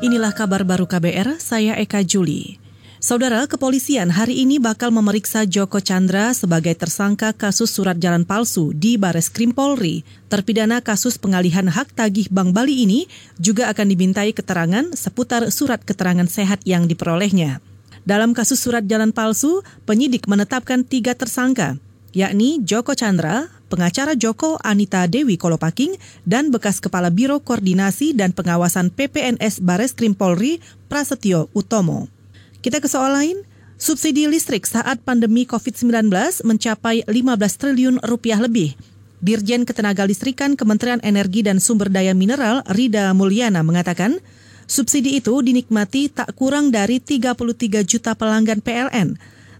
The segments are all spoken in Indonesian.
Inilah kabar baru KBR, saya Eka Juli. Saudara, kepolisian hari ini bakal memeriksa Joko Chandra sebagai tersangka kasus surat jalan palsu di Bares Krim Polri. Terpidana kasus pengalihan hak tagih Bank Bali ini juga akan dimintai keterangan seputar surat keterangan sehat yang diperolehnya. Dalam kasus surat jalan palsu, penyidik menetapkan tiga tersangka, yakni Joko Chandra, pengacara Joko Anita Dewi Kolopaking, dan bekas Kepala Biro Koordinasi dan Pengawasan PPNS Bares Krim Polri Prasetyo Utomo. Kita ke soal lain. Subsidi listrik saat pandemi COVID-19 mencapai 15 triliun rupiah lebih. Dirjen Ketenaga Listrikan Kementerian Energi dan Sumber Daya Mineral Rida Mulyana mengatakan, subsidi itu dinikmati tak kurang dari 33 juta pelanggan PLN,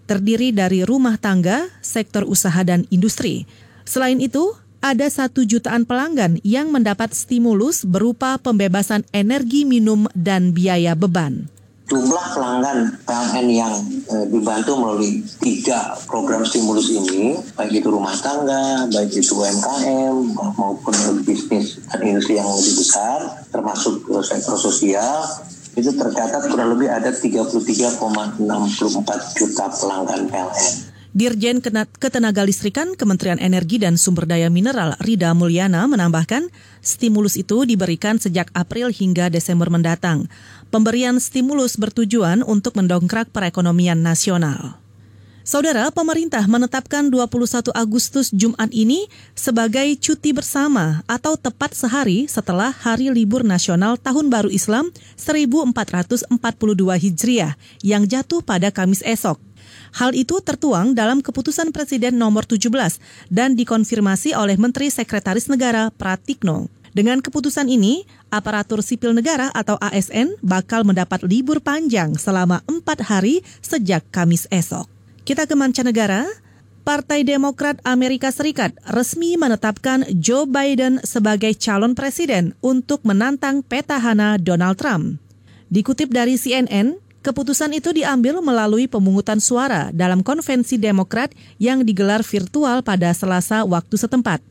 terdiri dari rumah tangga, sektor usaha dan industri. Selain itu, ada satu jutaan pelanggan yang mendapat stimulus berupa pembebasan energi minum dan biaya beban jumlah pelanggan PLN yang e, dibantu melalui tiga program stimulus ini, baik itu rumah tangga, baik itu UMKM maupun bisnis dan industri yang lebih besar, termasuk sektor sosial, itu tercatat kurang lebih ada 33,64 juta pelanggan PLN. Dirjen Ketenaga Listrikan Kementerian Energi dan Sumber Daya Mineral Rida Mulyana menambahkan, stimulus itu diberikan sejak April hingga Desember mendatang. Pemberian stimulus bertujuan untuk mendongkrak perekonomian nasional. Saudara, pemerintah menetapkan 21 Agustus Jumat ini sebagai cuti bersama atau tepat sehari setelah Hari Libur Nasional Tahun Baru Islam 1442 Hijriah yang jatuh pada Kamis esok. Hal itu tertuang dalam keputusan Presiden nomor 17 dan dikonfirmasi oleh Menteri Sekretaris Negara Pratikno. Dengan keputusan ini, aparatur sipil negara atau ASN bakal mendapat libur panjang selama empat hari sejak Kamis esok. Kita ke mancanegara, Partai Demokrat Amerika Serikat resmi menetapkan Joe Biden sebagai calon presiden untuk menantang petahana Donald Trump. Dikutip dari CNN, Keputusan itu diambil melalui pemungutan suara dalam konvensi Demokrat yang digelar virtual pada Selasa waktu setempat.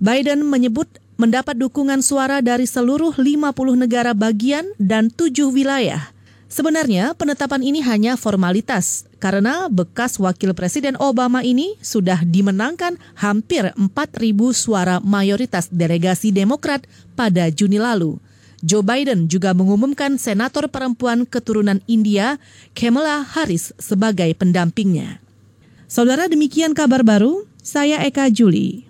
Biden menyebut mendapat dukungan suara dari seluruh 50 negara bagian dan tujuh wilayah. Sebenarnya penetapan ini hanya formalitas karena bekas wakil Presiden Obama ini sudah dimenangkan hampir 4.000 suara mayoritas delegasi Demokrat pada Juni lalu. Joe Biden juga mengumumkan senator perempuan keturunan India, Kamala Harris, sebagai pendampingnya. Saudara demikian kabar baru, saya Eka Juli.